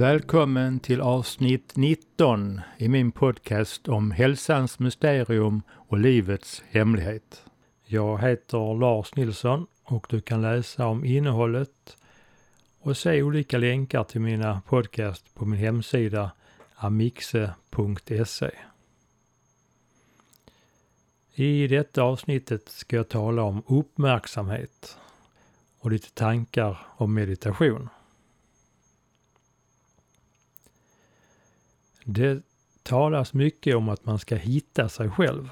Välkommen till avsnitt 19 i min podcast om hälsans mysterium och livets hemlighet. Jag heter Lars Nilsson och du kan läsa om innehållet och se olika länkar till mina podcast på min hemsida amixe.se. I detta avsnittet ska jag tala om uppmärksamhet och lite tankar om meditation. Det talas mycket om att man ska hitta sig själv.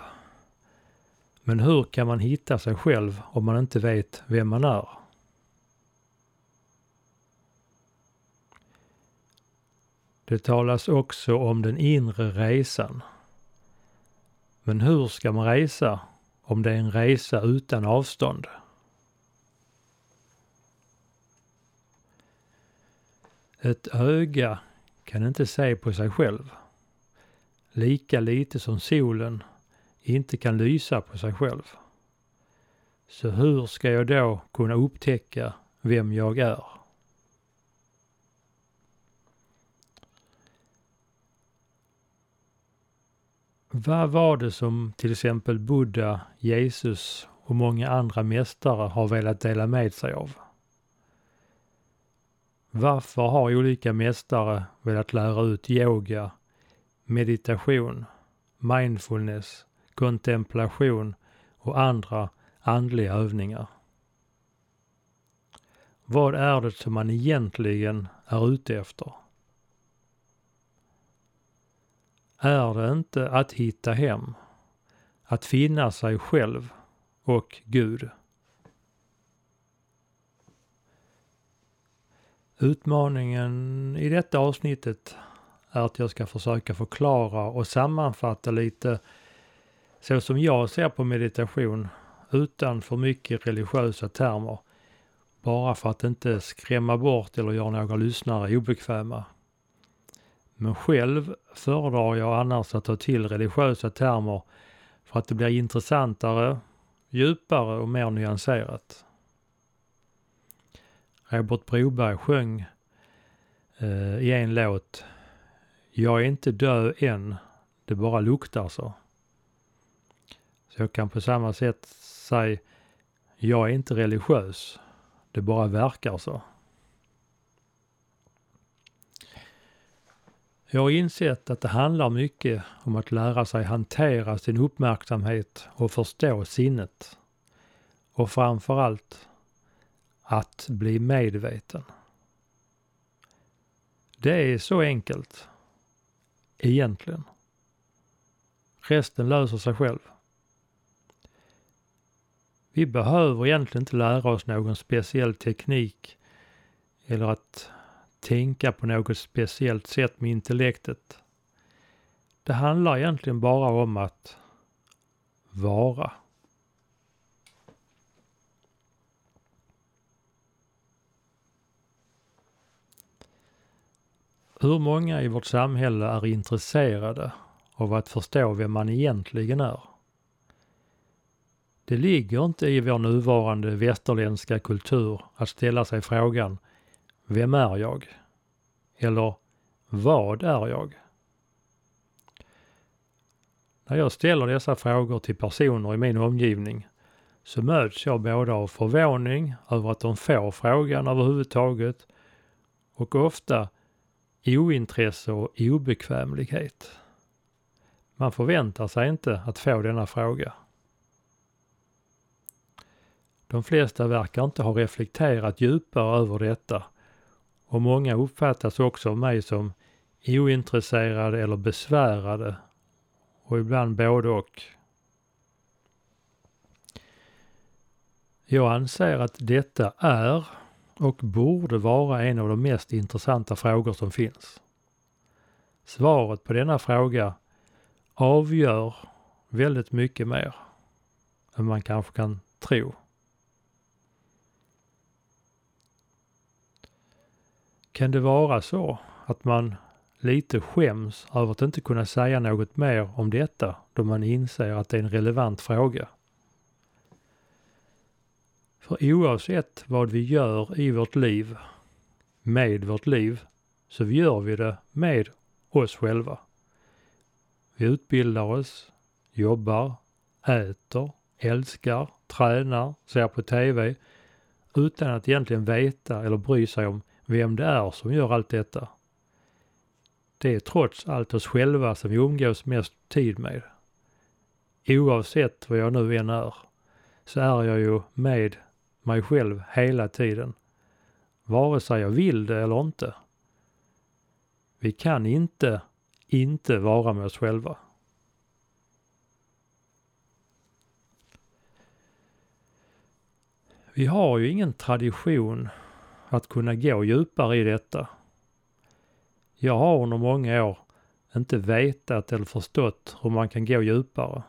Men hur kan man hitta sig själv om man inte vet vem man är? Det talas också om den inre resan. Men hur ska man resa om det är en resa utan avstånd? Ett öga kan inte se på sig själv. Lika lite som solen inte kan lysa på sig själv. Så hur ska jag då kunna upptäcka vem jag är? Vad var det som till exempel Buddha, Jesus och många andra mästare har velat dela med sig av? Varför har olika mästare velat lära ut yoga, meditation, mindfulness, kontemplation och andra andliga övningar? Vad är det som man egentligen är ute efter? Är det inte att hitta hem, att finna sig själv och Gud? Utmaningen i detta avsnittet är att jag ska försöka förklara och sammanfatta lite så som jag ser på meditation utan för mycket religiösa termer. Bara för att inte skrämma bort eller göra några lyssnare obekväma. Men själv föredrar jag annars att ta till religiösa termer för att det blir intressantare, djupare och mer nyanserat. Robert Broberg sjöng eh, i en låt Jag är inte död än, det bara luktar så. Så jag kan på samma sätt säga Jag är inte religiös, det bara verkar så. Jag har insett att det handlar mycket om att lära sig hantera sin uppmärksamhet och förstå sinnet. Och framförallt att bli medveten. Det är så enkelt. Egentligen. Resten löser sig själv. Vi behöver egentligen inte lära oss någon speciell teknik eller att tänka på något speciellt sätt med intellektet. Det handlar egentligen bara om att vara. Hur många i vårt samhälle är intresserade av att förstå vem man egentligen är? Det ligger inte i vår nuvarande västerländska kultur att ställa sig frågan Vem är jag? Eller Vad är jag? När jag ställer dessa frågor till personer i min omgivning så möts jag både av förvåning över att de får frågan överhuvudtaget och ofta ointresse och obekvämlighet. Man förväntar sig inte att få denna fråga. De flesta verkar inte ha reflekterat djupare över detta och många uppfattas också av mig som ointresserade eller besvärade och ibland både och. Jag anser att detta är och borde vara en av de mest intressanta frågor som finns. Svaret på denna fråga avgör väldigt mycket mer än man kanske kan tro. Kan det vara så att man lite skäms över att inte kunna säga något mer om detta då man inser att det är en relevant fråga? För oavsett vad vi gör i vårt liv, med vårt liv, så gör vi det med oss själva. Vi utbildar oss, jobbar, äter, älskar, tränar, ser på TV utan att egentligen veta eller bry sig om vem det är som gör allt detta. Det är trots allt oss själva som vi umgås mest tid med. Oavsett vad jag nu än är, så är jag ju med mig själv hela tiden. Vare sig jag vill det eller inte. Vi kan inte inte vara med oss själva. Vi har ju ingen tradition att kunna gå djupare i detta. Jag har under många år inte vetat eller förstått hur man kan gå djupare.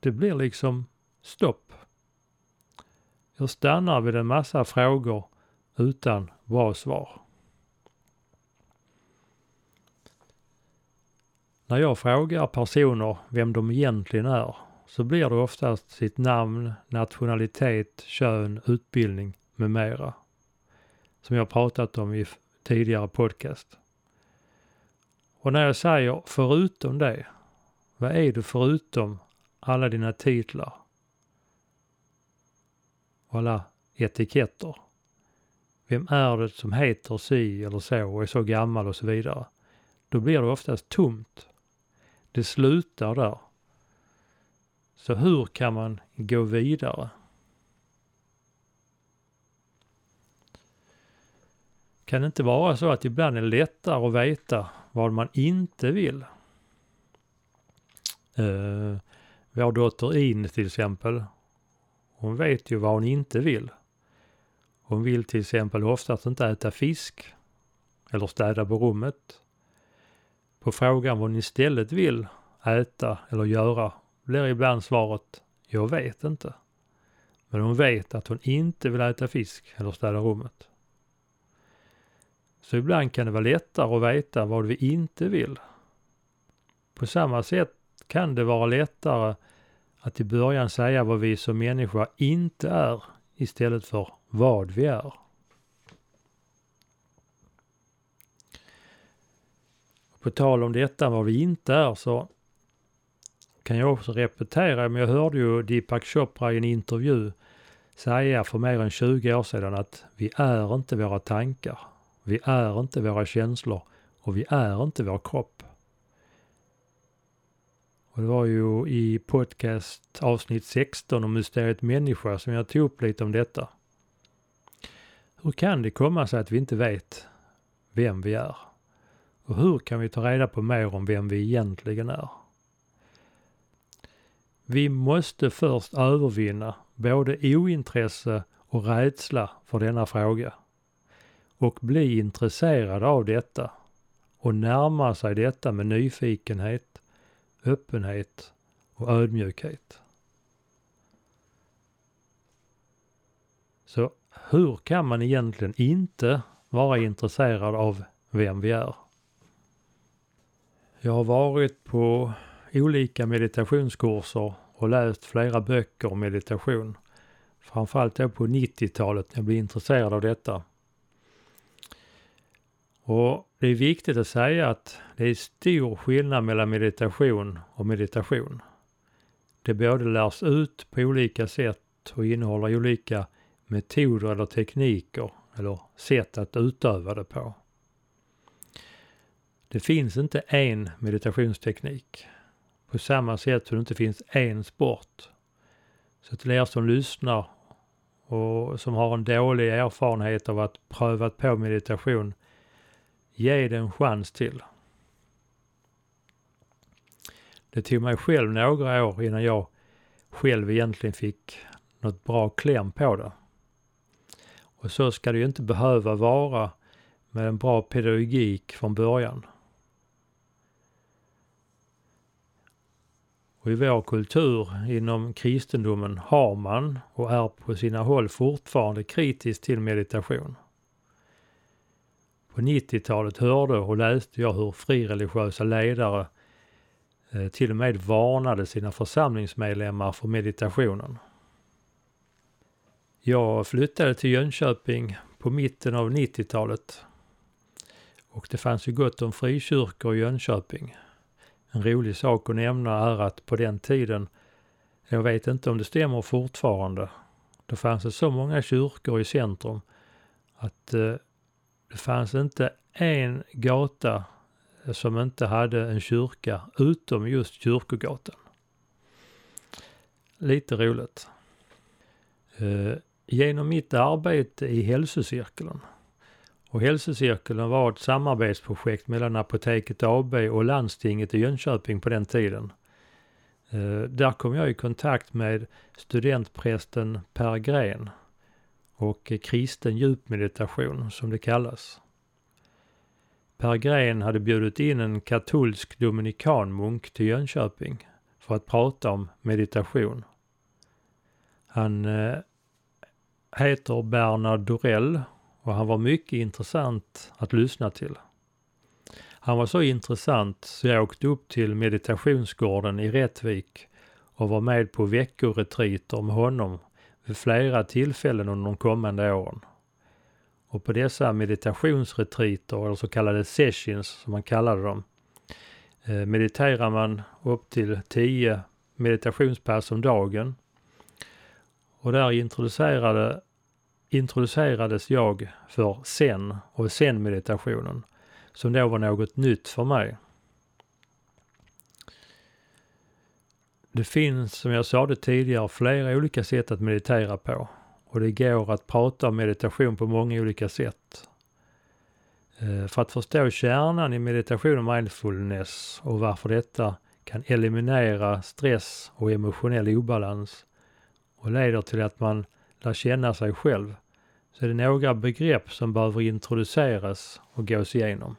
Det blir liksom stopp. Jag stannar vid en massa frågor utan bra svar. När jag frågar personer vem de egentligen är så blir det oftast sitt namn, nationalitet, kön, utbildning med mera. Som jag pratat om i tidigare podcast. Och när jag säger förutom det, vad är du förutom alla dina titlar och alla etiketter? Vem är det som heter si eller så och är så gammal och så vidare? Då blir det oftast tomt. Det slutar där. Så hur kan man gå vidare? Kan det inte vara så att ibland är det lättare att veta vad man inte vill? Uh, vår dotter In till exempel, hon vet ju vad hon inte vill. Hon vill till exempel oftast inte äta fisk eller städa på rummet. På frågan vad hon istället vill äta eller göra blir ibland svaret jag vet inte. Men hon vet att hon inte vill äta fisk eller städa rummet. Så ibland kan det vara lättare att veta vad vi inte vill. På samma sätt kan det vara lättare att i början säga vad vi som människa inte är istället för vad vi är. På tal om detta vad vi inte är så kan jag också repetera, men jag hörde ju Deepak Chopra i en intervju säga för mer än 20 år sedan att vi är inte våra tankar. Vi är inte våra känslor och vi är inte vår kropp. Och det var ju i podcast avsnitt 16 om mysteriet människa som jag tog upp lite om detta. Hur kan det komma sig att vi inte vet vem vi är? Och hur kan vi ta reda på mer om vem vi egentligen är? Vi måste först övervinna både ointresse och rädsla för denna fråga och bli intresserad av detta och närma sig detta med nyfikenhet, öppenhet och ödmjukhet. Så hur kan man egentligen inte vara intresserad av vem vi är? Jag har varit på olika meditationskurser och läst flera böcker om meditation. Framförallt då på 90-talet när jag blev intresserad av detta. Och det är viktigt att säga att det är stor skillnad mellan meditation och meditation. Det både lärs ut på olika sätt och innehåller olika metoder eller tekniker eller sätt att utöva det på. Det finns inte en meditationsteknik. På samma sätt som det inte finns en sport. Så till er som lyssnar och som har en dålig erfarenhet av att prövat på meditation, ge det en chans till. Det tog mig själv några år innan jag själv egentligen fick något bra kläm på det. Och så ska det ju inte behöva vara med en bra pedagogik från början. Och i vår kultur inom kristendomen har man och är på sina håll fortfarande kritisk till meditation. På 90-talet hörde och läste jag hur frireligiösa ledare eh, till och med varnade sina församlingsmedlemmar för meditationen. Jag flyttade till Jönköping på mitten av 90-talet Och det fanns ju gott om frikyrkor i Jönköping. En rolig sak att nämna är att på den tiden, jag vet inte om det stämmer fortfarande, då fanns det så många kyrkor i centrum att eh, det fanns inte en gata som inte hade en kyrka utom just Kyrkogatan. Lite roligt. Eh, genom mitt arbete i hälsocirkeln och hälsocirkeln var ett samarbetsprojekt mellan Apoteket AB och landstinget i Jönköping på den tiden. Eh, där kom jag i kontakt med studentprästen Per Gren och kristen djupmeditation som det kallas. Per Gren hade bjudit in en katolsk dominikanmunk till Jönköping för att prata om meditation. Han eh, heter Bernard Dorell och han var mycket intressant att lyssna till. Han var så intressant så jag åkte upp till meditationsgården i Rättvik och var med på veckoretriter med honom vid flera tillfällen under de kommande åren. Och på dessa meditationsretriter, eller så kallade sessions som man kallade dem, eh, mediterar man upp till 10 meditationspass om dagen. Och där introducerade, introducerades jag för Zen och Zen-meditationen, som då var något nytt för mig. Det finns, som jag sa det tidigare, flera olika sätt att meditera på. Och det går att prata om meditation på många olika sätt. Eh, för att förstå kärnan i meditation och mindfulness och varför detta kan eliminera stress och emotionell obalans och leder till att man lär känna sig själv så är det några begrepp som behöver introduceras och gås igenom.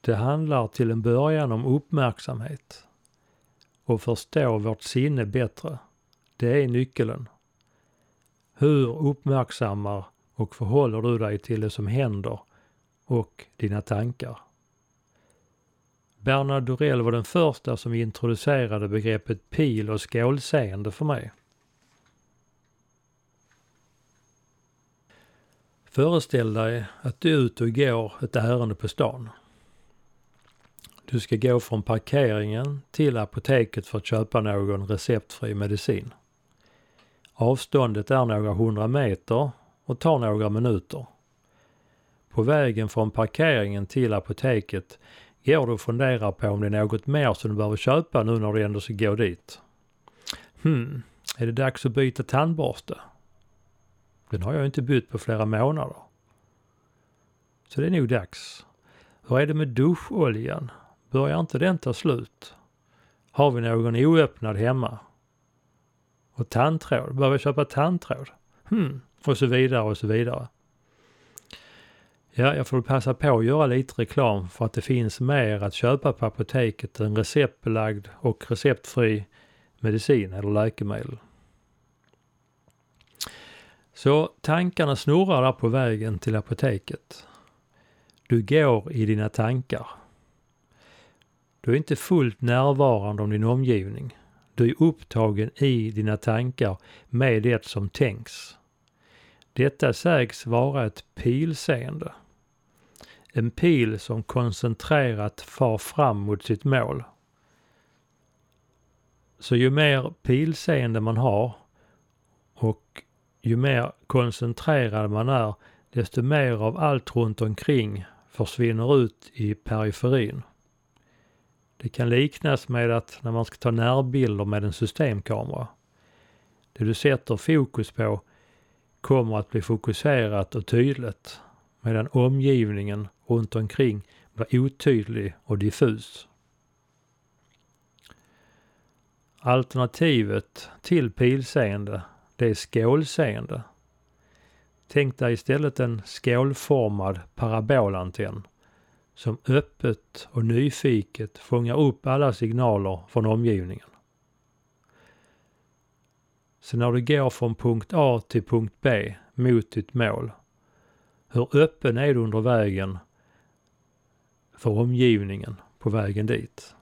Det handlar till en början om uppmärksamhet och förstå vårt sinne bättre. Det är nyckeln. Hur uppmärksammar och förhåller du dig till det som händer och dina tankar? Bernard Dorell var den första som introducerade begreppet pil och skålseende för mig. Föreställ dig att du är ute och går ett ärende på stan. Du ska gå från parkeringen till apoteket för att köpa någon receptfri medicin. Avståndet är några hundra meter och tar några minuter. På vägen från parkeringen till apoteket går du och funderar på om det är något mer som du behöver köpa nu när du ändå ska gå dit. Hmm, är det dags att byta tandborste? Den har jag inte bytt på flera månader. Så det är nog dags. Hur är det med duscholjan? Börjar inte den ta slut? Har vi någon oöppnad hemma? Och tandtråd, behöver jag köpa tandtråd? Hmm, och så vidare och så vidare. Ja, jag får passa på att göra lite reklam för att det finns mer att köpa på apoteket än receptbelagd och receptfri medicin eller läkemedel. Så tankarna snurrar där på vägen till apoteket. Du går i dina tankar. Du är inte fullt närvarande om din omgivning. Du är upptagen i dina tankar med det som tänks. Detta sägs vara ett pilseende. En pil som koncentrerat far fram mot sitt mål. Så ju mer pilseende man har och ju mer koncentrerad man är, desto mer av allt runt omkring försvinner ut i periferin. Det kan liknas med att när man ska ta närbilder med en systemkamera. Det du sätter fokus på kommer att bli fokuserat och tydligt medan omgivningen runt omkring blir otydlig och diffus. Alternativet till pilseende, det är skålseende. Tänk dig istället en skålformad parabolantenn som öppet och nyfiket fångar upp alla signaler från omgivningen. Så när du går från punkt A till punkt B mot ditt mål, hur öppen är du under vägen för omgivningen på vägen dit?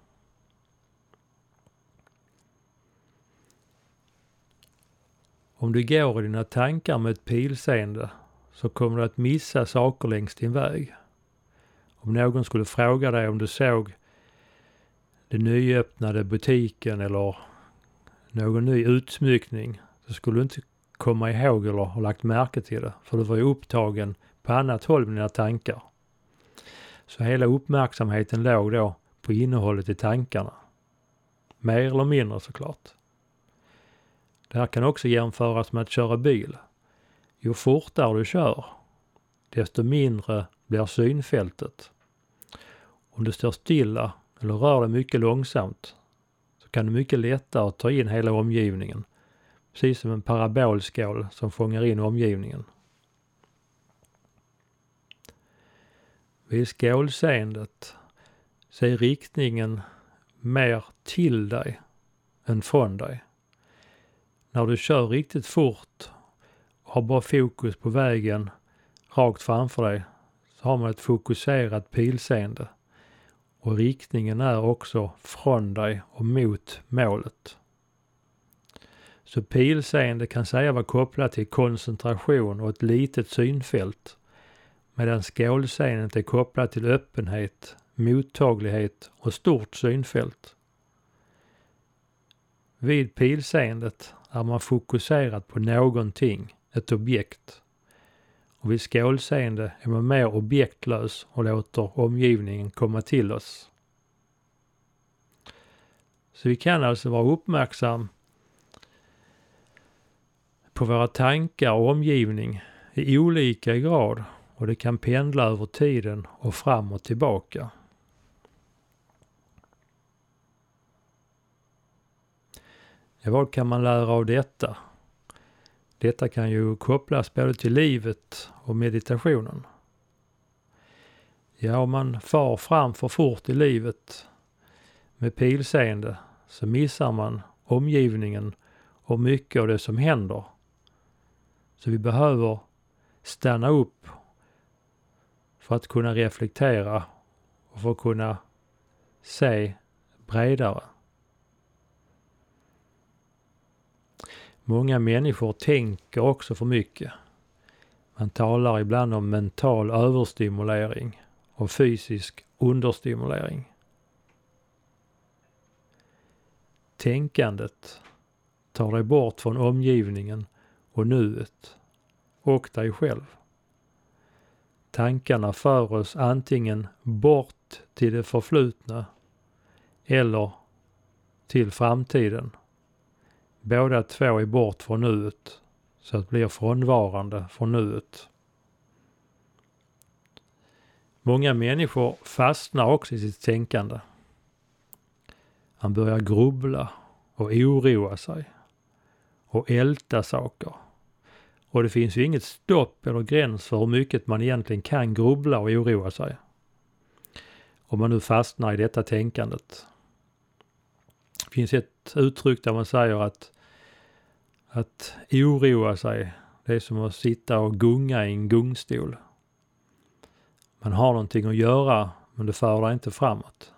Om du går i dina tankar med ett pilseende så kommer du att missa saker längs din väg. Om någon skulle fråga dig om du såg den nyöppnade butiken eller någon ny utsmyckning så skulle du inte komma ihåg eller ha lagt märke till det. För du var ju upptagen på annat håll med dina tankar. Så hela uppmärksamheten låg då på innehållet i tankarna. Mer eller mindre såklart. Det här kan också jämföras med att köra bil. Ju fortare du kör, desto mindre blir synfältet. Om du står stilla eller rör dig mycket långsamt så kan du mycket lättare ta in hela omgivningen. Precis som en parabolskål som fångar in omgivningen. Vid skålseendet så är riktningen mer till dig än från dig. När du kör riktigt fort och har bara fokus på vägen rakt framför dig så har man ett fokuserat pilseende och riktningen är också från dig och mot målet. Så pilseende kan säga vara kopplat till koncentration och ett litet synfält medan skålseendet är kopplat till öppenhet, mottaglighet och stort synfält. Vid pilseendet är man fokuserad på någonting, ett objekt. Och vid skålseende är man mer objektlös och låter omgivningen komma till oss. Så vi kan alltså vara uppmärksam på våra tankar och omgivning i olika grad och det kan pendla över tiden och fram och tillbaka. Ja, vad kan man lära av detta? Detta kan ju kopplas både till livet och meditationen. Ja, om man far fram för fort i livet med pilseende så missar man omgivningen och mycket av det som händer. Så vi behöver stanna upp för att kunna reflektera och för att kunna se bredare. Många människor tänker också för mycket. Man talar ibland om mental överstimulering och fysisk understimulering. Tänkandet tar dig bort från omgivningen och nuet och dig själv. Tankarna för oss antingen bort till det förflutna eller till framtiden. Båda två är bort från nuet, så att blir frånvarande från nuet. Många människor fastnar också i sitt tänkande. Han börjar grubbla och oroa sig och älta saker. Och det finns ju inget stopp eller gräns för hur mycket man egentligen kan grubbla och oroa sig. Om man nu fastnar i detta tänkandet. Det finns ett uttryck där man säger att att oroa sig, det är som att sitta och gunga i en gungstol. Man har någonting att göra, men det för dig inte framåt.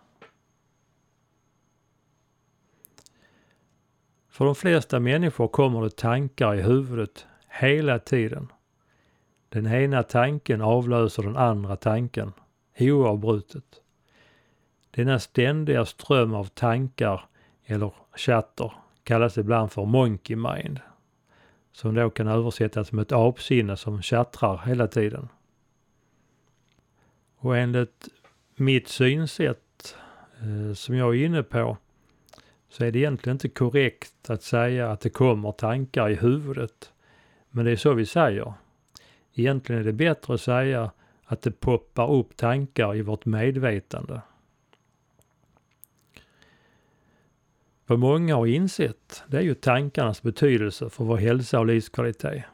För de flesta människor kommer det tankar i huvudet hela tiden. Den ena tanken avlöser den andra tanken oavbrutet. Denna ständiga ström av tankar eller chatter kallas ibland för monkey mind. Som då kan översättas som ett apsinne som tjattrar hela tiden. Och enligt mitt synsätt eh, som jag är inne på så är det egentligen inte korrekt att säga att det kommer tankar i huvudet. Men det är så vi säger. Egentligen är det bättre att säga att det poppar upp tankar i vårt medvetande. Vad många har insett, det är ju tankarnas betydelse för vår hälsa och livskvalitet.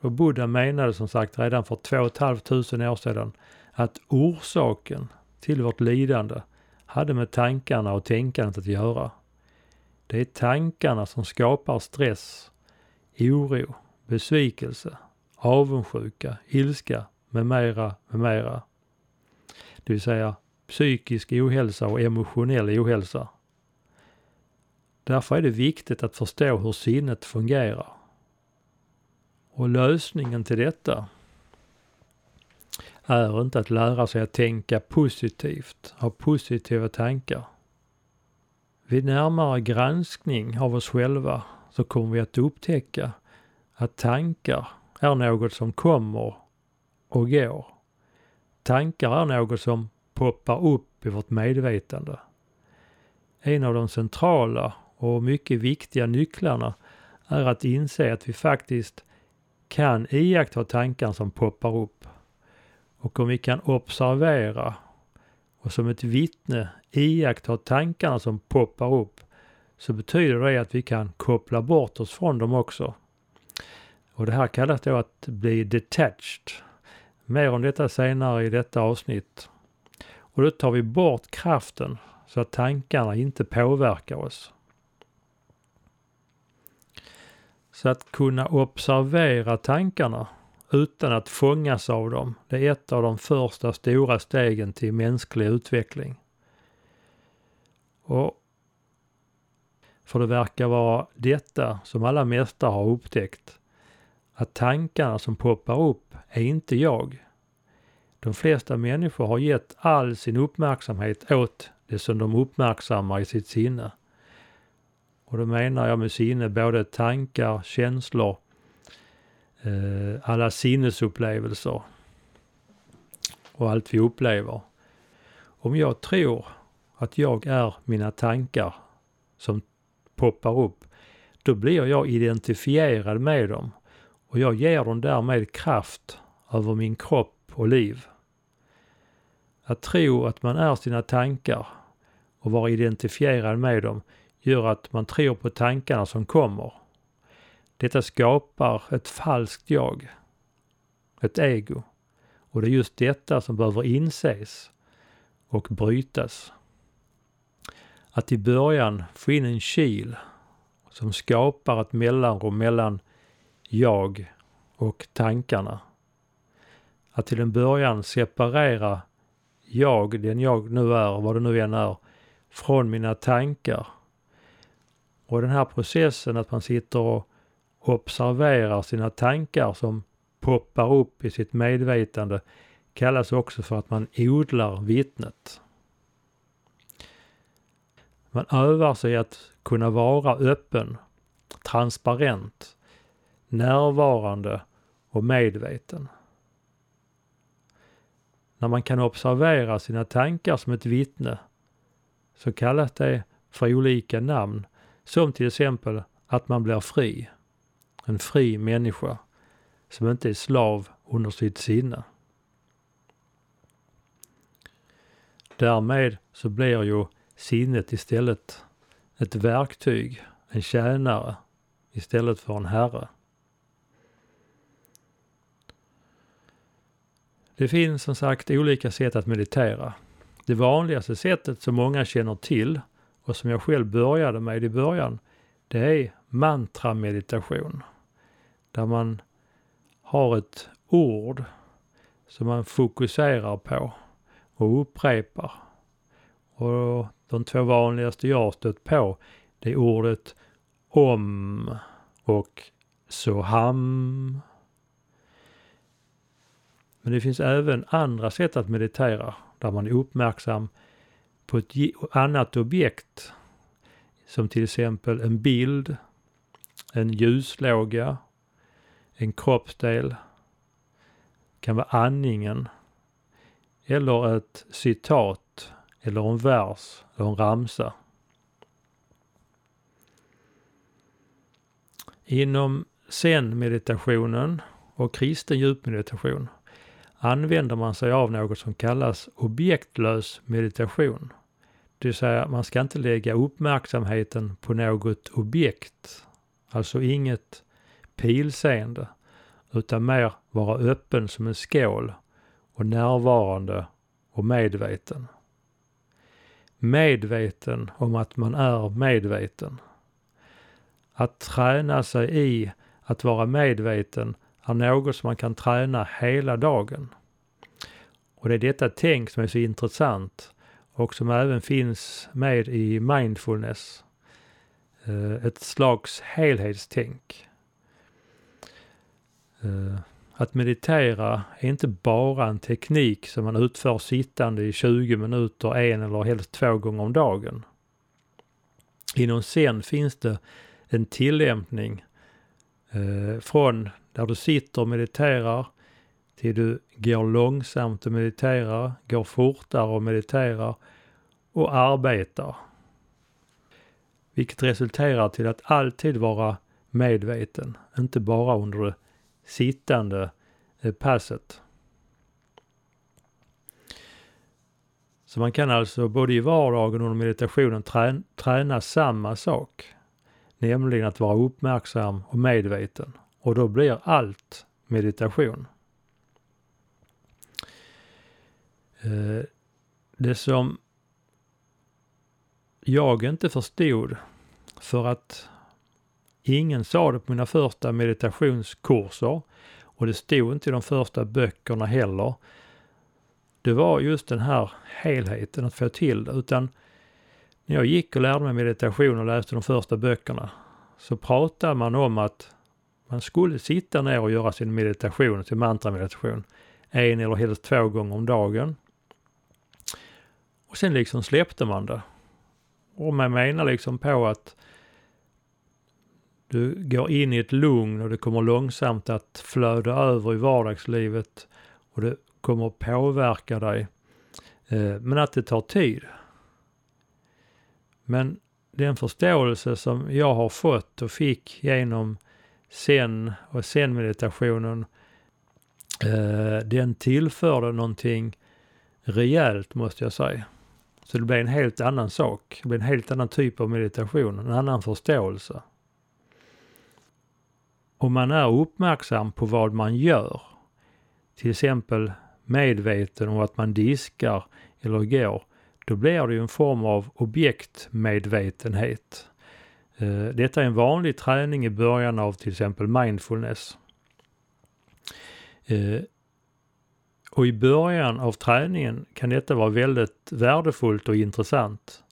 Och Buddha menade som sagt redan för 2 500 år sedan att orsaken till vårt lidande hade med tankarna och tänkandet att göra. Det är tankarna som skapar stress, oro, besvikelse, avundsjuka, ilska med mera, med mera. Det vill säga psykisk ohälsa och emotionell ohälsa. Därför är det viktigt att förstå hur sinnet fungerar. Och lösningen till detta är inte att lära sig att tänka positivt, ha positiva tankar. Vid närmare granskning av oss själva så kommer vi att upptäcka att tankar är något som kommer och går. Tankar är något som poppar upp i vårt medvetande. En av de centrala och mycket viktiga nycklarna är att inse att vi faktiskt kan iaktta tankar som poppar upp. Och om vi kan observera och som ett vittne iaktta tankarna som poppar upp så betyder det att vi kan koppla bort oss från dem också. Och det här kallas då att bli detached. Mer om detta senare i detta avsnitt. Och då tar vi bort kraften så att tankarna inte påverkar oss. Så att kunna observera tankarna utan att fångas av dem, det är ett av de första stora stegen till mänsklig utveckling. Och för det verkar vara detta som alla mästare har upptäckt. Att tankarna som poppar upp är inte jag. De flesta människor har gett all sin uppmärksamhet åt det som de uppmärksammar i sitt sinne. Och då menar jag med sinne både tankar, känslor, eh, alla sinnesupplevelser och allt vi upplever. Om jag tror att jag är mina tankar som poppar upp, då blir jag identifierad med dem och jag ger dem därmed kraft över min kropp och liv. Att tro att man är sina tankar och vara identifierad med dem gör att man tror på tankarna som kommer. Detta skapar ett falskt jag, ett ego. Och det är just detta som behöver inses och brytas. Att i början få in en kil som skapar ett mellanrum mellan jag och tankarna. Att till en början separera jag, den jag nu är, vad det nu än är, från mina tankar. Och den här processen att man sitter och observerar sina tankar som poppar upp i sitt medvetande kallas också för att man odlar vittnet. Man övar sig att kunna vara öppen, transparent, närvarande och medveten. När man kan observera sina tankar som ett vittne så kallas det för olika namn som till exempel att man blir fri. En fri människa som inte är slav under sitt sinne. Därmed så blir ju sinnet istället ett verktyg, en tjänare istället för en herre. Det finns som sagt olika sätt att meditera. Det vanligaste sättet som många känner till och som jag själv började med i början, det är mantrameditation. Där man har ett ord som man fokuserar på och upprepar. Och de två vanligaste jag har stött på, det är ordet om och soham. Men det finns även andra sätt att meditera där man är uppmärksam på ett annat objekt. Som till exempel en bild, en ljuslåga, en kroppsdel, kan vara andningen eller ett citat eller en vers eller en ramsa. Inom zen-meditationen och kristen djupmeditation använder man sig av något som kallas objektlös meditation. Det vill säga man ska inte lägga uppmärksamheten på något objekt, alltså inget pilseende, utan mer vara öppen som en skål och närvarande och medveten. Medveten om att man är medveten. Att träna sig i att vara medveten är något som man kan träna hela dagen. Och det är detta tänk som är så intressant och som även finns med i mindfulness. Eh, ett slags helhetstänk. Eh, att meditera är inte bara en teknik som man utför sittande i 20 minuter, en eller helst två gånger om dagen. Inom Zen finns det en tillämpning eh, från där du sitter och mediterar till du går långsamt och mediterar, går fortare och mediterar och arbetar. Vilket resulterar till att alltid vara medveten, inte bara under det sittande eh, passet. Så man kan alltså både i vardagen och under meditationen träna samma sak. Nämligen att vara uppmärksam och medveten. Och då blir allt meditation. Eh, Eh, det som jag inte förstod för att ingen sa det på mina första meditationskurser och det stod inte i de första böckerna heller. Det var just den här helheten att få till det utan när jag gick och lärde mig meditation och läste de första böckerna så pratade man om att man skulle sitta ner och göra sin meditation, sin mantrameditation, en eller helst två gånger om dagen. Och sen liksom släppte man det. Och man menar liksom på att du går in i ett lugn och det kommer långsamt att flöda över i vardagslivet och det kommer påverka dig. Eh, men att det tar tid. Men den förståelse som jag har fått och fick genom sen och sen-meditationen, eh, den tillförde någonting rejält måste jag säga. Så det blir en helt annan sak. Det blir en helt annan typ av meditation, en annan förståelse. Om man är uppmärksam på vad man gör, till exempel medveten om att man diskar eller går, då blir det ju en form av objektmedvetenhet. Eh, detta är en vanlig träning i början av till exempel mindfulness. Eh, och i början av träningen kan detta vara väldigt värdefullt och intressant.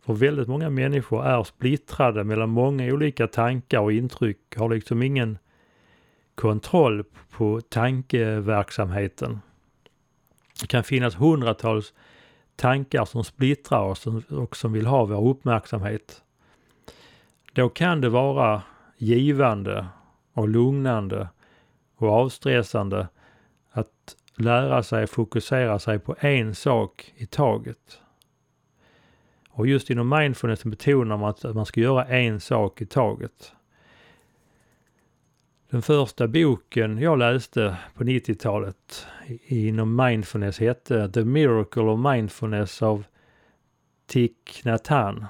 För väldigt många människor är splittrade mellan många olika tankar och intryck, har liksom ingen kontroll på tankeverksamheten. Det kan finnas hundratals tankar som splittrar oss och som vill ha vår uppmärksamhet. Då kan det vara givande och lugnande och avstressande lära sig fokusera sig på en sak i taget. Och just inom mindfulness betonar man att man ska göra en sak i taget. Den första boken jag läste på 90-talet inom mindfulness hette The Miracle of Mindfulness av Thich Nhat Hanh.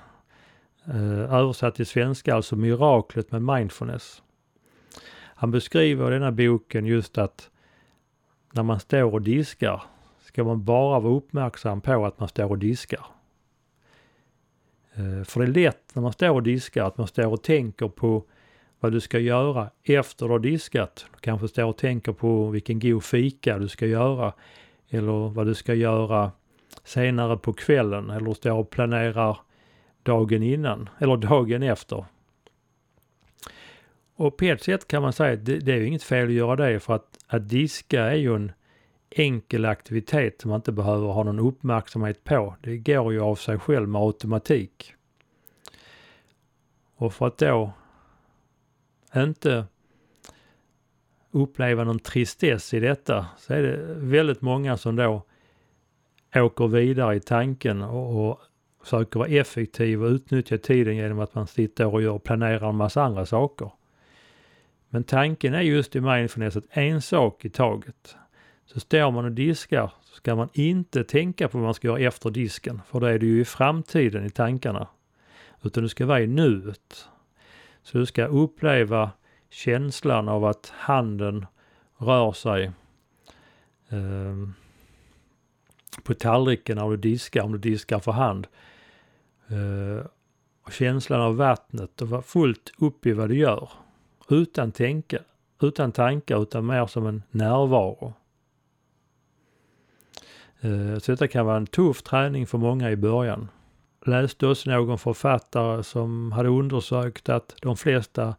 Eh, översatt till svenska alltså Miraklet med Mindfulness. Han beskriver i denna boken just att när man står och diskar ska man bara vara uppmärksam på att man står och diskar. Eh, för det är lätt när man står och diskar att man står och tänker på vad du ska göra efter du har diskat. Du kanske står och tänker på vilken god fika du ska göra eller vad du ska göra senare på kvällen eller står och planerar dagen innan eller dagen efter. Och på ett sätt kan man säga att det, det är inget fel att göra det för att, att diska är ju en enkel aktivitet som man inte behöver ha någon uppmärksamhet på. Det går ju av sig själv med automatik. Och för att då inte uppleva någon tristess i detta så är det väldigt många som då åker vidare i tanken och, och försöker vara effektiv och utnyttja tiden genom att man sitter och gör, planerar en massa andra saker. Men tanken är just i mindfulness att en sak i taget. Så står man och diskar så ska man inte tänka på vad man ska göra efter disken, för då är det ju i framtiden i tankarna. Utan du ska vara i nuet. Så du ska uppleva känslan av att handen rör sig eh, på tallriken när du diskar, om du diskar för hand. Eh, och känslan av vattnet och vara fullt upp i vad du gör. Utan, tänka, utan tankar, utan mer som en närvaro. Eh, så detta kan vara en tuff träning för många i början läste också någon författare som hade undersökt att de flesta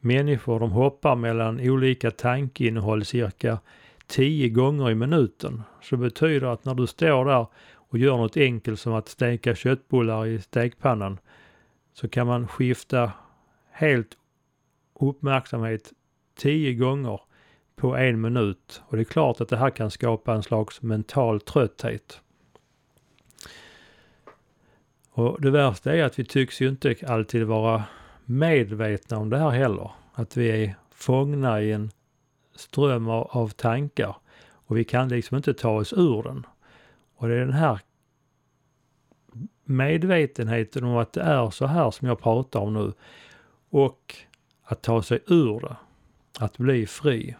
människor de hoppar mellan olika tankinnehåll cirka 10 gånger i minuten. Så betyder att när du står där och gör något enkelt som att steka köttbullar i stekpannan så kan man skifta helt uppmärksamhet tio gånger på en minut. Och det är klart att det här kan skapa en slags mental trötthet. Och det värsta är att vi tycks ju inte alltid vara medvetna om det här heller. Att vi är fångna i en ström av, av tankar och vi kan liksom inte ta oss ur den. Och det är den här medvetenheten om att det är så här som jag pratar om nu och att ta sig ur det. Att bli fri.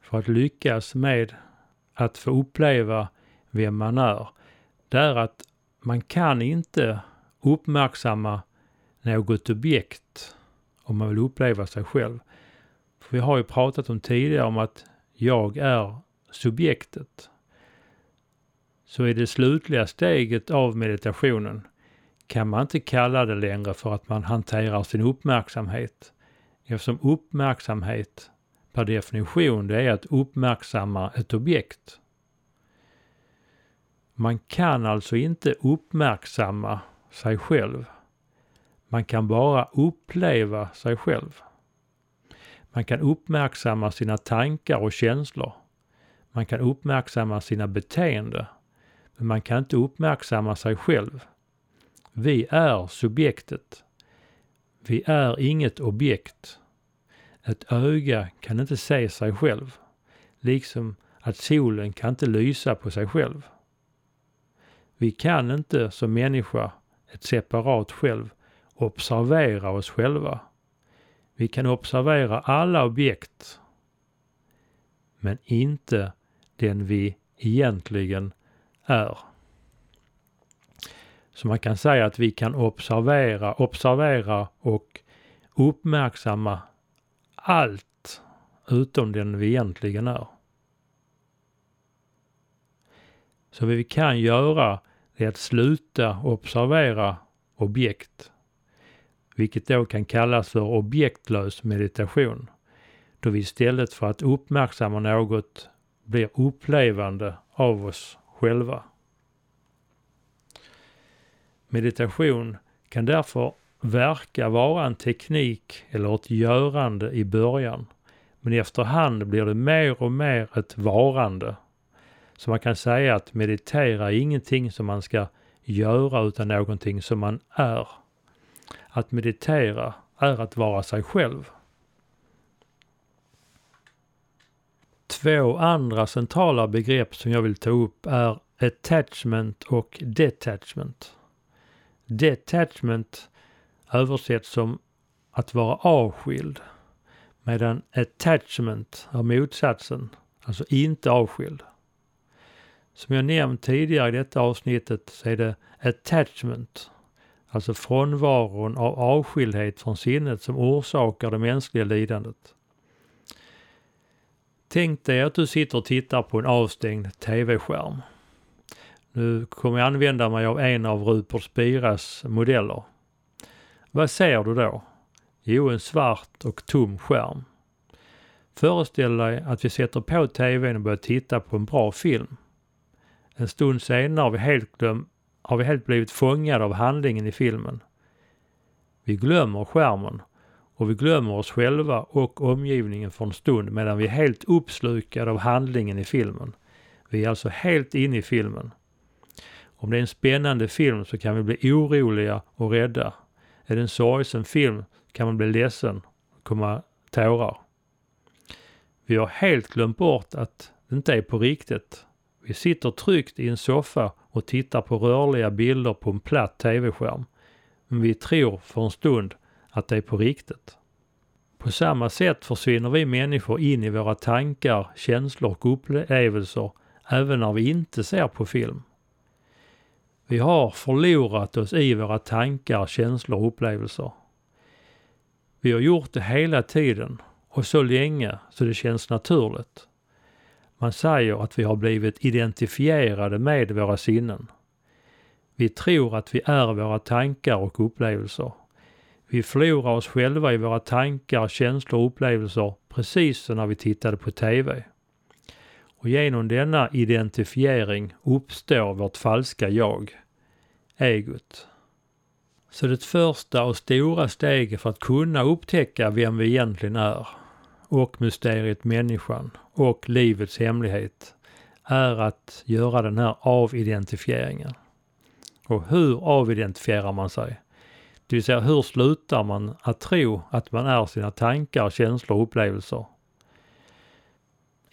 För att lyckas med att få uppleva vem man är, det är att man kan inte uppmärksamma något objekt om man vill uppleva sig själv. För vi har ju pratat om tidigare om att jag är subjektet. Så i det slutliga steget av meditationen kan man inte kalla det längre för att man hanterar sin uppmärksamhet. Eftersom uppmärksamhet per definition det är att uppmärksamma ett objekt. Man kan alltså inte uppmärksamma sig själv. Man kan bara uppleva sig själv. Man kan uppmärksamma sina tankar och känslor. Man kan uppmärksamma sina beteenden. Men man kan inte uppmärksamma sig själv. Vi är subjektet. Vi är inget objekt. Ett öga kan inte se sig själv. Liksom att solen kan inte lysa på sig själv. Vi kan inte som människa, ett separat själv, observera oss själva. Vi kan observera alla objekt, men inte den vi egentligen är. Så man kan säga att vi kan observera, observera och uppmärksamma allt utom den vi egentligen är. Så vad vi kan göra är att sluta observera objekt, vilket då kan kallas för objektlös meditation, då vi istället för att uppmärksamma något blir upplevande av oss själva. Meditation kan därför verka vara en teknik eller ett görande i början, men efterhand blir det mer och mer ett varande så man kan säga att meditera är ingenting som man ska göra utan någonting som man är. Att meditera är att vara sig själv. Två andra centrala begrepp som jag vill ta upp är attachment och detachment. Detachment översätts som att vara avskild medan attachment är motsatsen, alltså inte avskild. Som jag nämnt tidigare i detta avsnittet så är det attachment, alltså frånvaron av avskildhet från sinnet som orsakar det mänskliga lidandet. Tänk dig att du sitter och tittar på en avstängd tv-skärm. Nu kommer jag använda mig av en av Rupert Spiras modeller. Vad ser du då? Jo, en svart och tom skärm. Föreställ dig att vi sätter på tvn och börjar titta på en bra film. En stund senare har vi helt, glöm, har vi helt blivit fångade av handlingen i filmen. Vi glömmer skärmen och vi glömmer oss själva och omgivningen för en stund medan vi är helt uppslukade av handlingen i filmen. Vi är alltså helt inne i filmen. Om det är en spännande film så kan vi bli oroliga och rädda. Är det en sorgsen film kan man bli ledsen och komma tårar. Vi har helt glömt bort att det inte är på riktigt. Vi sitter tryggt i en soffa och tittar på rörliga bilder på en platt tv-skärm. Men vi tror för en stund att det är på riktigt. På samma sätt försvinner vi människor in i våra tankar, känslor och upplevelser även när vi inte ser på film. Vi har förlorat oss i våra tankar, känslor och upplevelser. Vi har gjort det hela tiden och så länge så det känns naturligt. Man säger att vi har blivit identifierade med våra sinnen. Vi tror att vi är våra tankar och upplevelser. Vi förlorar oss själva i våra tankar, känslor och upplevelser precis som när vi tittade på TV. Och genom denna identifiering uppstår vårt falska jag, egot. Så det första och stora steget för att kunna upptäcka vem vi egentligen är och mysteriet människan och livets hemlighet är att göra den här avidentifieringen. Och hur avidentifierar man sig? Det vill säga hur slutar man att tro att man är sina tankar, känslor och upplevelser?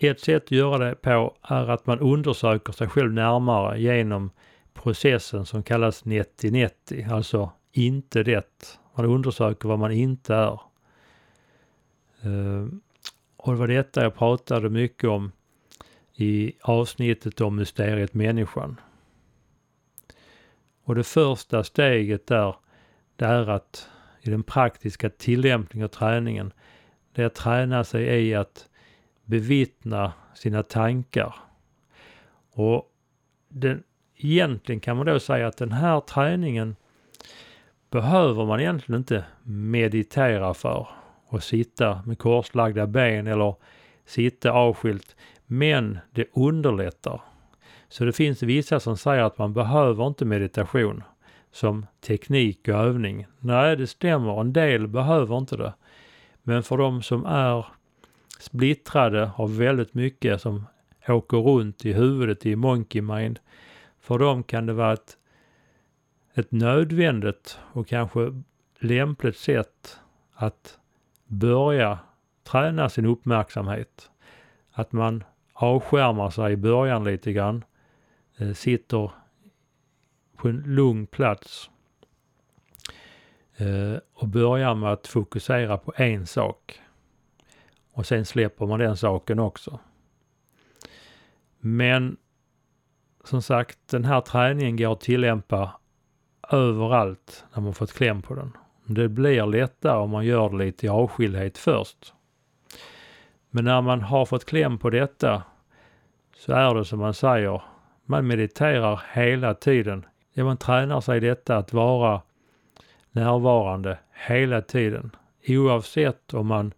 Ett sätt att göra det på är att man undersöker sig själv närmare genom processen som kallas 90-90, alltså inte det. Man undersöker vad man inte är. Ehm, och det var detta jag pratade mycket om i avsnittet om mysteriet människan. Och det första steget där, det är att i den praktiska tillämpningen och träningen, det är att träna sig i att bevittna sina tankar. Och den, egentligen kan man då säga att den här träningen behöver man egentligen inte meditera för och sitta med korslagda ben eller sitta avskilt. Men det underlättar. Så det finns vissa som säger att man behöver inte meditation som teknik och övning. Nej, det stämmer. En del behöver inte det. Men för de som är splittrade, har väldigt mycket som åker runt i huvudet i monkey mind. För dem kan det vara ett, ett nödvändigt och kanske lämpligt sätt att börja träna sin uppmärksamhet. Att man avskärmar sig i början lite grann, eh, sitter på en lugn plats eh, och börjar med att fokusera på en sak. Och sen släpper man den saken också. Men som sagt, den här träningen går att tillämpa överallt när man fått kläm på den. Det blir lättare om man gör det lite i avskildhet först. Men när man har fått kläm på detta så är det som man säger, man mediterar hela tiden. Ja, man tränar sig i detta att vara närvarande hela tiden. Oavsett om man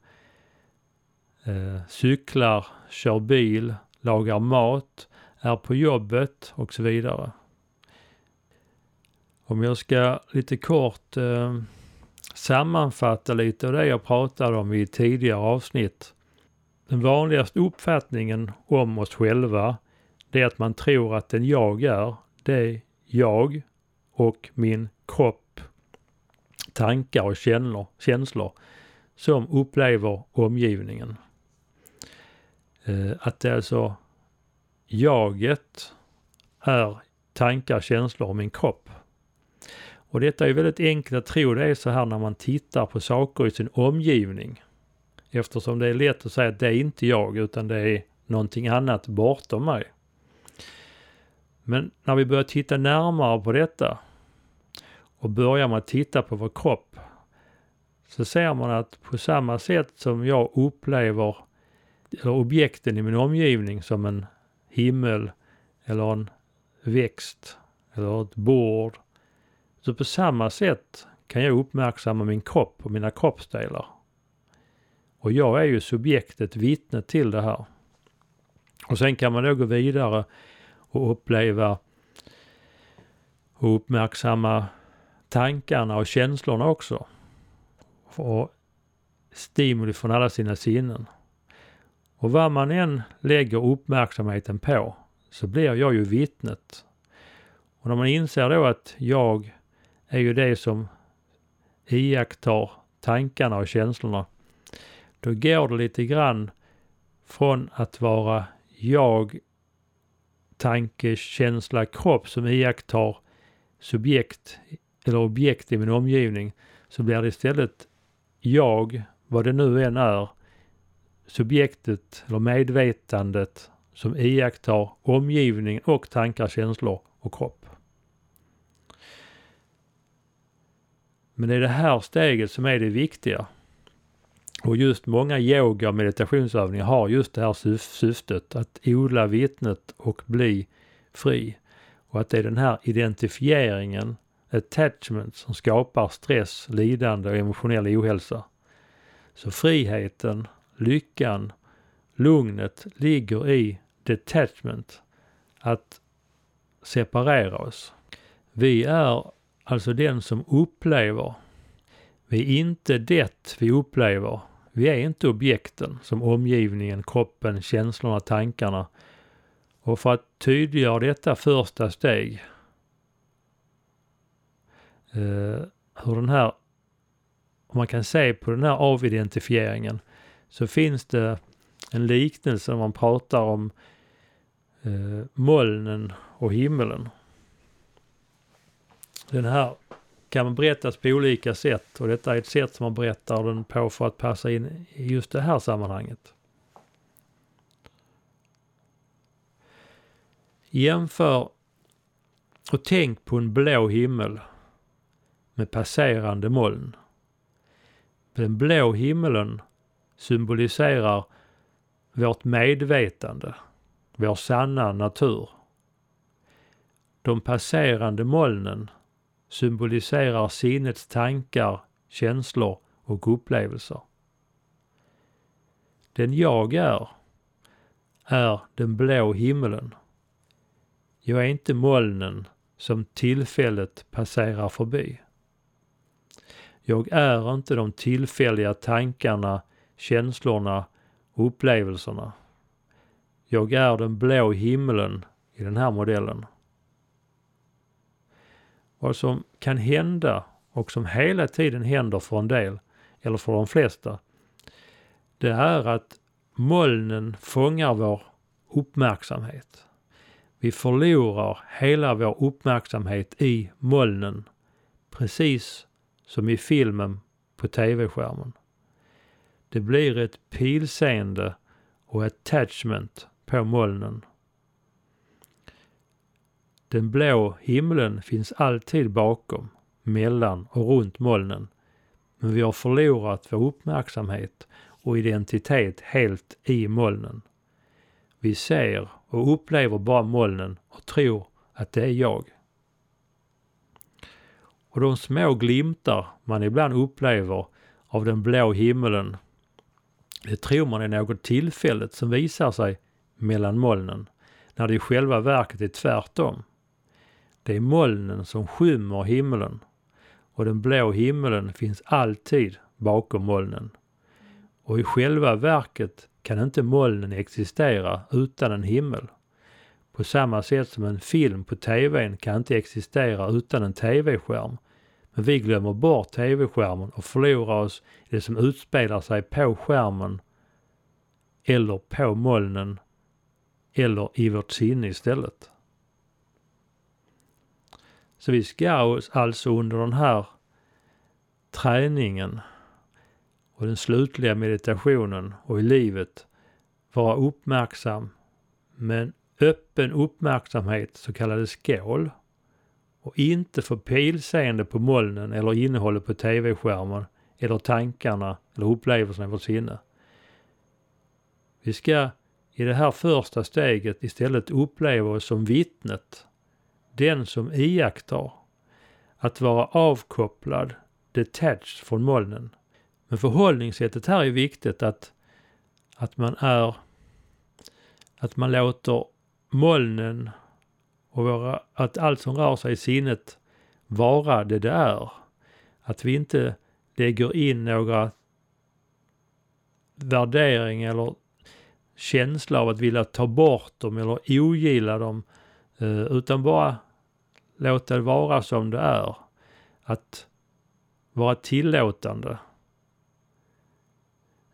eh, cyklar, kör bil, lagar mat, är på jobbet och så vidare. Om jag ska lite kort eh, sammanfatta lite av det jag pratade om i tidigare avsnitt. Den vanligaste uppfattningen om oss själva det är att man tror att den jag är, det är jag och min kropp, tankar och känslor som upplever omgivningen. Eh, att det är alltså jaget är tankar, känslor och min kropp. Och detta är väldigt enkelt att tro. Det är så här när man tittar på saker i sin omgivning. Eftersom det är lätt att säga att det är inte jag utan det är någonting annat bortom mig. Men när vi börjar titta närmare på detta och börjar med att titta på vår kropp så ser man att på samma sätt som jag upplever eller objekten i min omgivning som en himmel eller en växt eller ett bord. Så på samma sätt kan jag uppmärksamma min kropp och mina kroppsdelar. Och jag är ju subjektet, vittnet till det här. Och sen kan man då gå vidare och uppleva och uppmärksamma tankarna och känslorna också. Och stimuli från alla sina sinnen. Och vad man än lägger uppmärksamheten på så blir jag ju vittnet. Och när man inser då att jag är ju det som iakttar tankarna och känslorna, då går det lite grann från att vara jag, tanke, känsla, kropp som iakttar subjekt eller objekt i min omgivning, så blir det istället jag, vad det nu än är, subjektet eller medvetandet som iakttar omgivning och tankar, känslor och kropp. Men det är det här steget som är det viktiga. Och just många yoga och meditationsövningar har just det här syftet att odla vittnet och bli fri. Och att det är den här identifieringen attachment som skapar stress, lidande och emotionell ohälsa. Så friheten, lyckan, lugnet ligger i detachment, att separera oss. Vi är alltså den som upplever. Vi är inte det vi upplever. Vi är inte objekten som omgivningen, kroppen, känslorna, tankarna. Och för att tydliggöra detta första steg, eh, hur den här, om man kan se på den här avidentifieringen, så finns det en liknelse när man pratar om eh, molnen och himmelen. Den här kan berättas på olika sätt och detta är ett sätt som man berättar den på för att passa in i just det här sammanhanget. Jämför och tänk på en blå himmel med passerande moln. Den blå himlen symboliserar vårt medvetande, vår sanna natur. De passerande molnen symboliserar sinnets tankar, känslor och upplevelser. Den jag är, är den blå himlen. Jag är inte molnen som tillfället passerar förbi. Jag är inte de tillfälliga tankarna, känslorna och upplevelserna. Jag är den blå himlen i den här modellen. Vad som kan hända och som hela tiden händer för en del, eller för de flesta, det är att molnen fångar vår uppmärksamhet. Vi förlorar hela vår uppmärksamhet i molnen, precis som i filmen på tv-skärmen. Det blir ett pilseende och attachment på molnen. Den blå himlen finns alltid bakom, mellan och runt molnen. Men vi har förlorat vår uppmärksamhet och identitet helt i molnen. Vi ser och upplever bara molnen och tror att det är jag. Och de små glimtar man ibland upplever av den blå himlen, det tror man är något tillfälligt som visar sig mellan molnen, när det i själva verket är tvärtom. Det är molnen som skymmer himlen och den blå himlen finns alltid bakom molnen. Och i själva verket kan inte molnen existera utan en himmel. På samma sätt som en film på tvn kan inte existera utan en tv-skärm. Men vi glömmer bort tv-skärmen och förlorar oss i det som utspelar sig på skärmen eller på molnen eller i vårt sinne istället. Så vi ska alltså under den här träningen och den slutliga meditationen och i livet vara uppmärksam med en öppen uppmärksamhet, så kallade skål. Och inte för pilseende på molnen eller innehållet på tv-skärmen eller tankarna eller upplevelserna i vårt sinne. Vi ska i det här första steget istället uppleva oss som vittnet den som iakttar. Att vara avkopplad, detached från molnen. Men förhållningssättet här är viktigt att, att man är, att man låter molnen och våra, att allt som rör sig i sinnet vara det det är. Att vi inte lägger in några värderingar eller känsla av att vilja ta bort dem eller ogilla dem eh, utan bara låta det vara som det är. Att vara tillåtande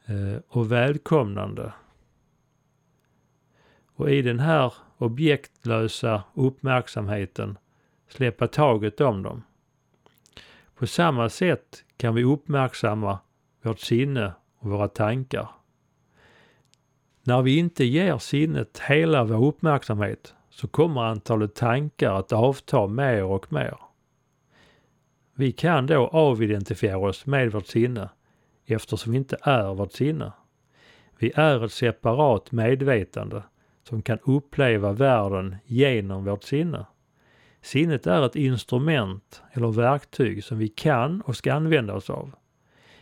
eh, och välkomnande. Och i den här objektlösa uppmärksamheten släppa taget om dem. På samma sätt kan vi uppmärksamma vårt sinne och våra tankar. När vi inte ger sinnet hela vår uppmärksamhet så kommer antalet tankar att avta mer och mer. Vi kan då avidentifiera oss med vårt sinne eftersom vi inte är vårt sinne. Vi är ett separat medvetande som kan uppleva världen genom vårt sinne. Sinnet är ett instrument eller verktyg som vi kan och ska använda oss av.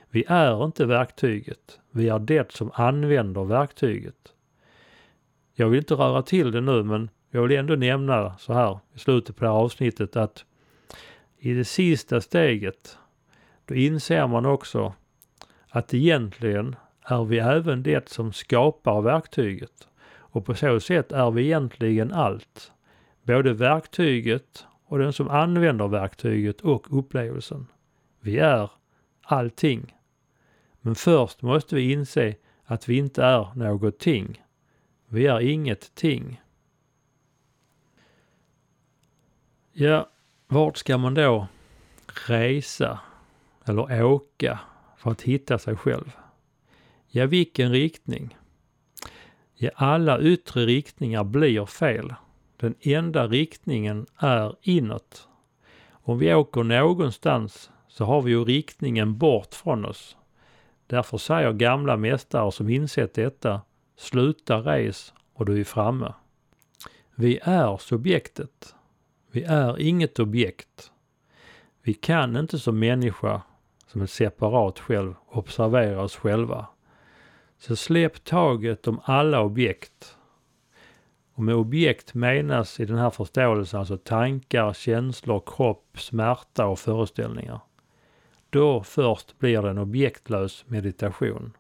Vi är inte verktyget. Vi är det som använder verktyget. Jag vill inte röra till det nu men jag vill ändå nämna så här i slutet på det här avsnittet att i det sista steget då inser man också att egentligen är vi även det som skapar verktyget. Och på så sätt är vi egentligen allt. Både verktyget och den som använder verktyget och upplevelsen. Vi är allting. Men först måste vi inse att vi inte är någonting. Vi är inget ting. Ja, vart ska man då resa eller åka för att hitta sig själv? Ja, vilken riktning? I alla yttre riktningar blir fel. Den enda riktningen är inåt. Om vi åker någonstans så har vi ju riktningen bort från oss. Därför säger gamla mästare som insett detta, sluta res och du är framme. Vi är subjektet. Vi är inget objekt. Vi kan inte som människa, som ett separat själv, observera oss själva. Så släpp taget om alla objekt. Och med objekt menas i den här förståelsen alltså tankar, känslor, kropp, smärta och föreställningar. Då först blir det en objektlös meditation.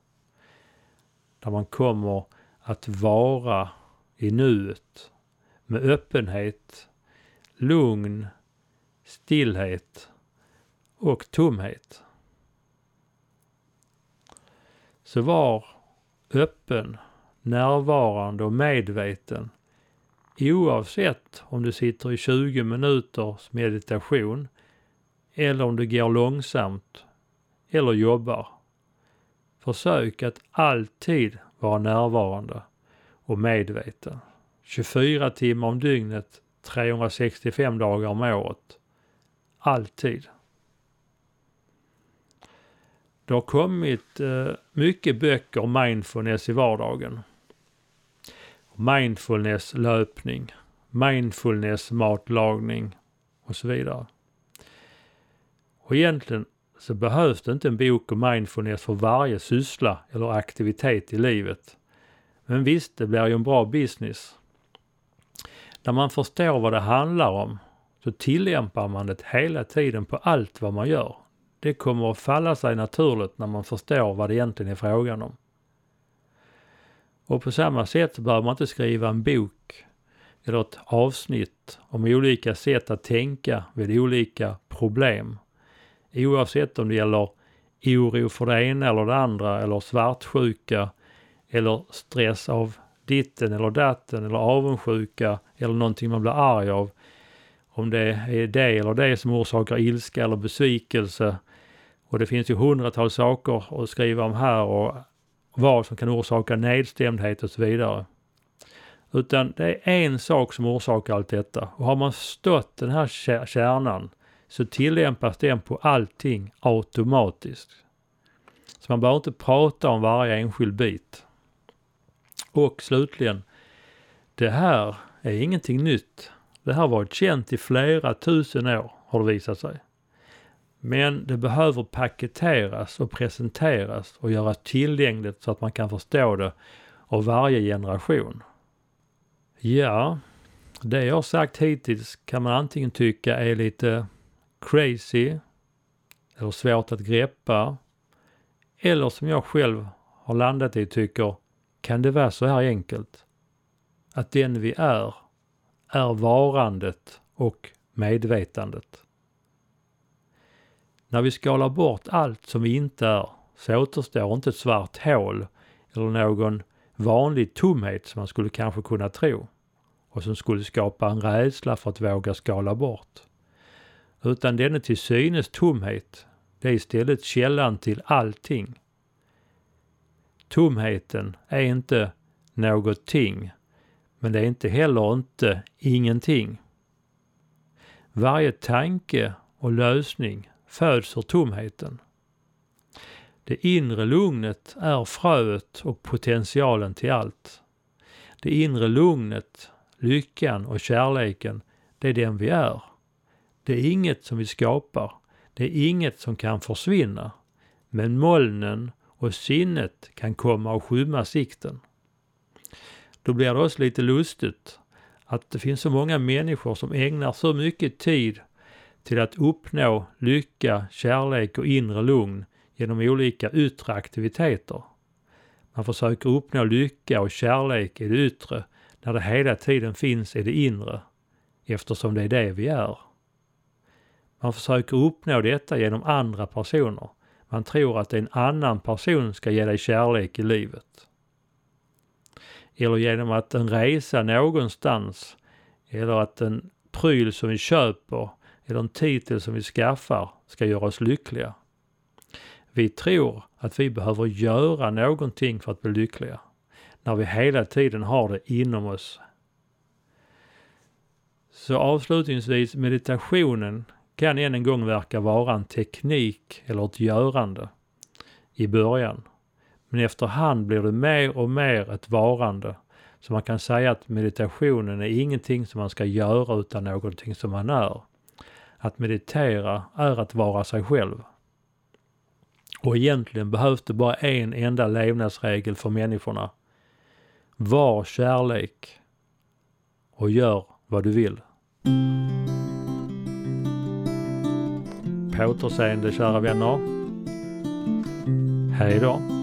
Där man kommer att vara i nuet med öppenhet, lugn, stillhet och tomhet. Så var öppen, närvarande och medveten oavsett om du sitter i 20 minuters meditation eller om du går långsamt eller jobbar. Försök att alltid vara närvarande och medveten. 24 timmar om dygnet, 365 dagar om året. Alltid. Det har kommit eh, mycket böcker om mindfulness i vardagen. Mindfulness löpning, mindfulness matlagning och så vidare. Och egentligen så behövs det inte en bok om mindfulness för varje syssla eller aktivitet i livet. Men visst, det blir ju en bra business. När man förstår vad det handlar om så tillämpar man det hela tiden på allt vad man gör. Det kommer att falla sig naturligt när man förstår vad det egentligen är frågan om. Och på samma sätt behöver man inte skriva en bok eller ett avsnitt om olika sätt att tänka vid olika problem. Oavsett om det gäller oro för det ena eller det andra eller svartsjuka eller stress av ditten eller datten eller avundsjuka eller någonting man blir arg av. Om det är det eller det som orsakar ilska eller besvikelse. Och det finns ju hundratals saker att skriva om här och vad som kan orsaka nedstämdhet och så vidare. Utan det är en sak som orsakar allt detta. Och har man stött den här kärnan så tillämpas den på allting automatiskt. Så man behöver inte prata om varje enskild bit. Och slutligen, det här är ingenting nytt. Det här har varit känt i flera tusen år har det visat sig. Men det behöver paketeras och presenteras och göras tillgängligt så att man kan förstå det av varje generation. Ja, det jag har sagt hittills kan man antingen tycka är lite crazy eller svårt att greppa eller som jag själv har landat i tycker, kan det vara så här enkelt? Att den vi är, är varandet och medvetandet. När vi skalar bort allt som vi inte är så återstår inte ett svart hål eller någon vanlig tomhet som man skulle kanske kunna tro och som skulle skapa en rädsla för att våga skala bort. Utan denna till synes tomhet, det är istället källan till allting. Tomheten är inte någonting, men det är inte heller inte ingenting. Varje tanke och lösning föds ur tomheten. Det inre lugnet är fröet och potentialen till allt. Det inre lugnet, lyckan och kärleken, det är den vi är. Det är inget som vi skapar. Det är inget som kan försvinna. Men molnen och sinnet kan komma och skymma sikten. Då blir det också lite lustigt att det finns så många människor som ägnar så mycket tid till att uppnå lycka, kärlek och inre lugn genom olika yttre aktiviteter. Man försöker uppnå lycka och kärlek i det yttre när det hela tiden finns i det inre, eftersom det är det vi är. Man försöker uppnå detta genom andra personer. Man tror att en annan person ska ge dig kärlek i livet. Eller genom att en resa någonstans, eller att en pryl som vi köper, eller en titel som vi skaffar ska göra oss lyckliga. Vi tror att vi behöver göra någonting för att bli lyckliga. När vi hela tiden har det inom oss. Så avslutningsvis, meditationen kan än en gång verka vara en teknik eller ett görande i början. Men efterhand blir det mer och mer ett varande. Så man kan säga att meditationen är ingenting som man ska göra utan någonting som man är. Att meditera är att vara sig själv. Och egentligen behövs det bara en enda levnadsregel för människorna. Var kärlek och gör vad du vill. På återseende kära vänner. Hej då.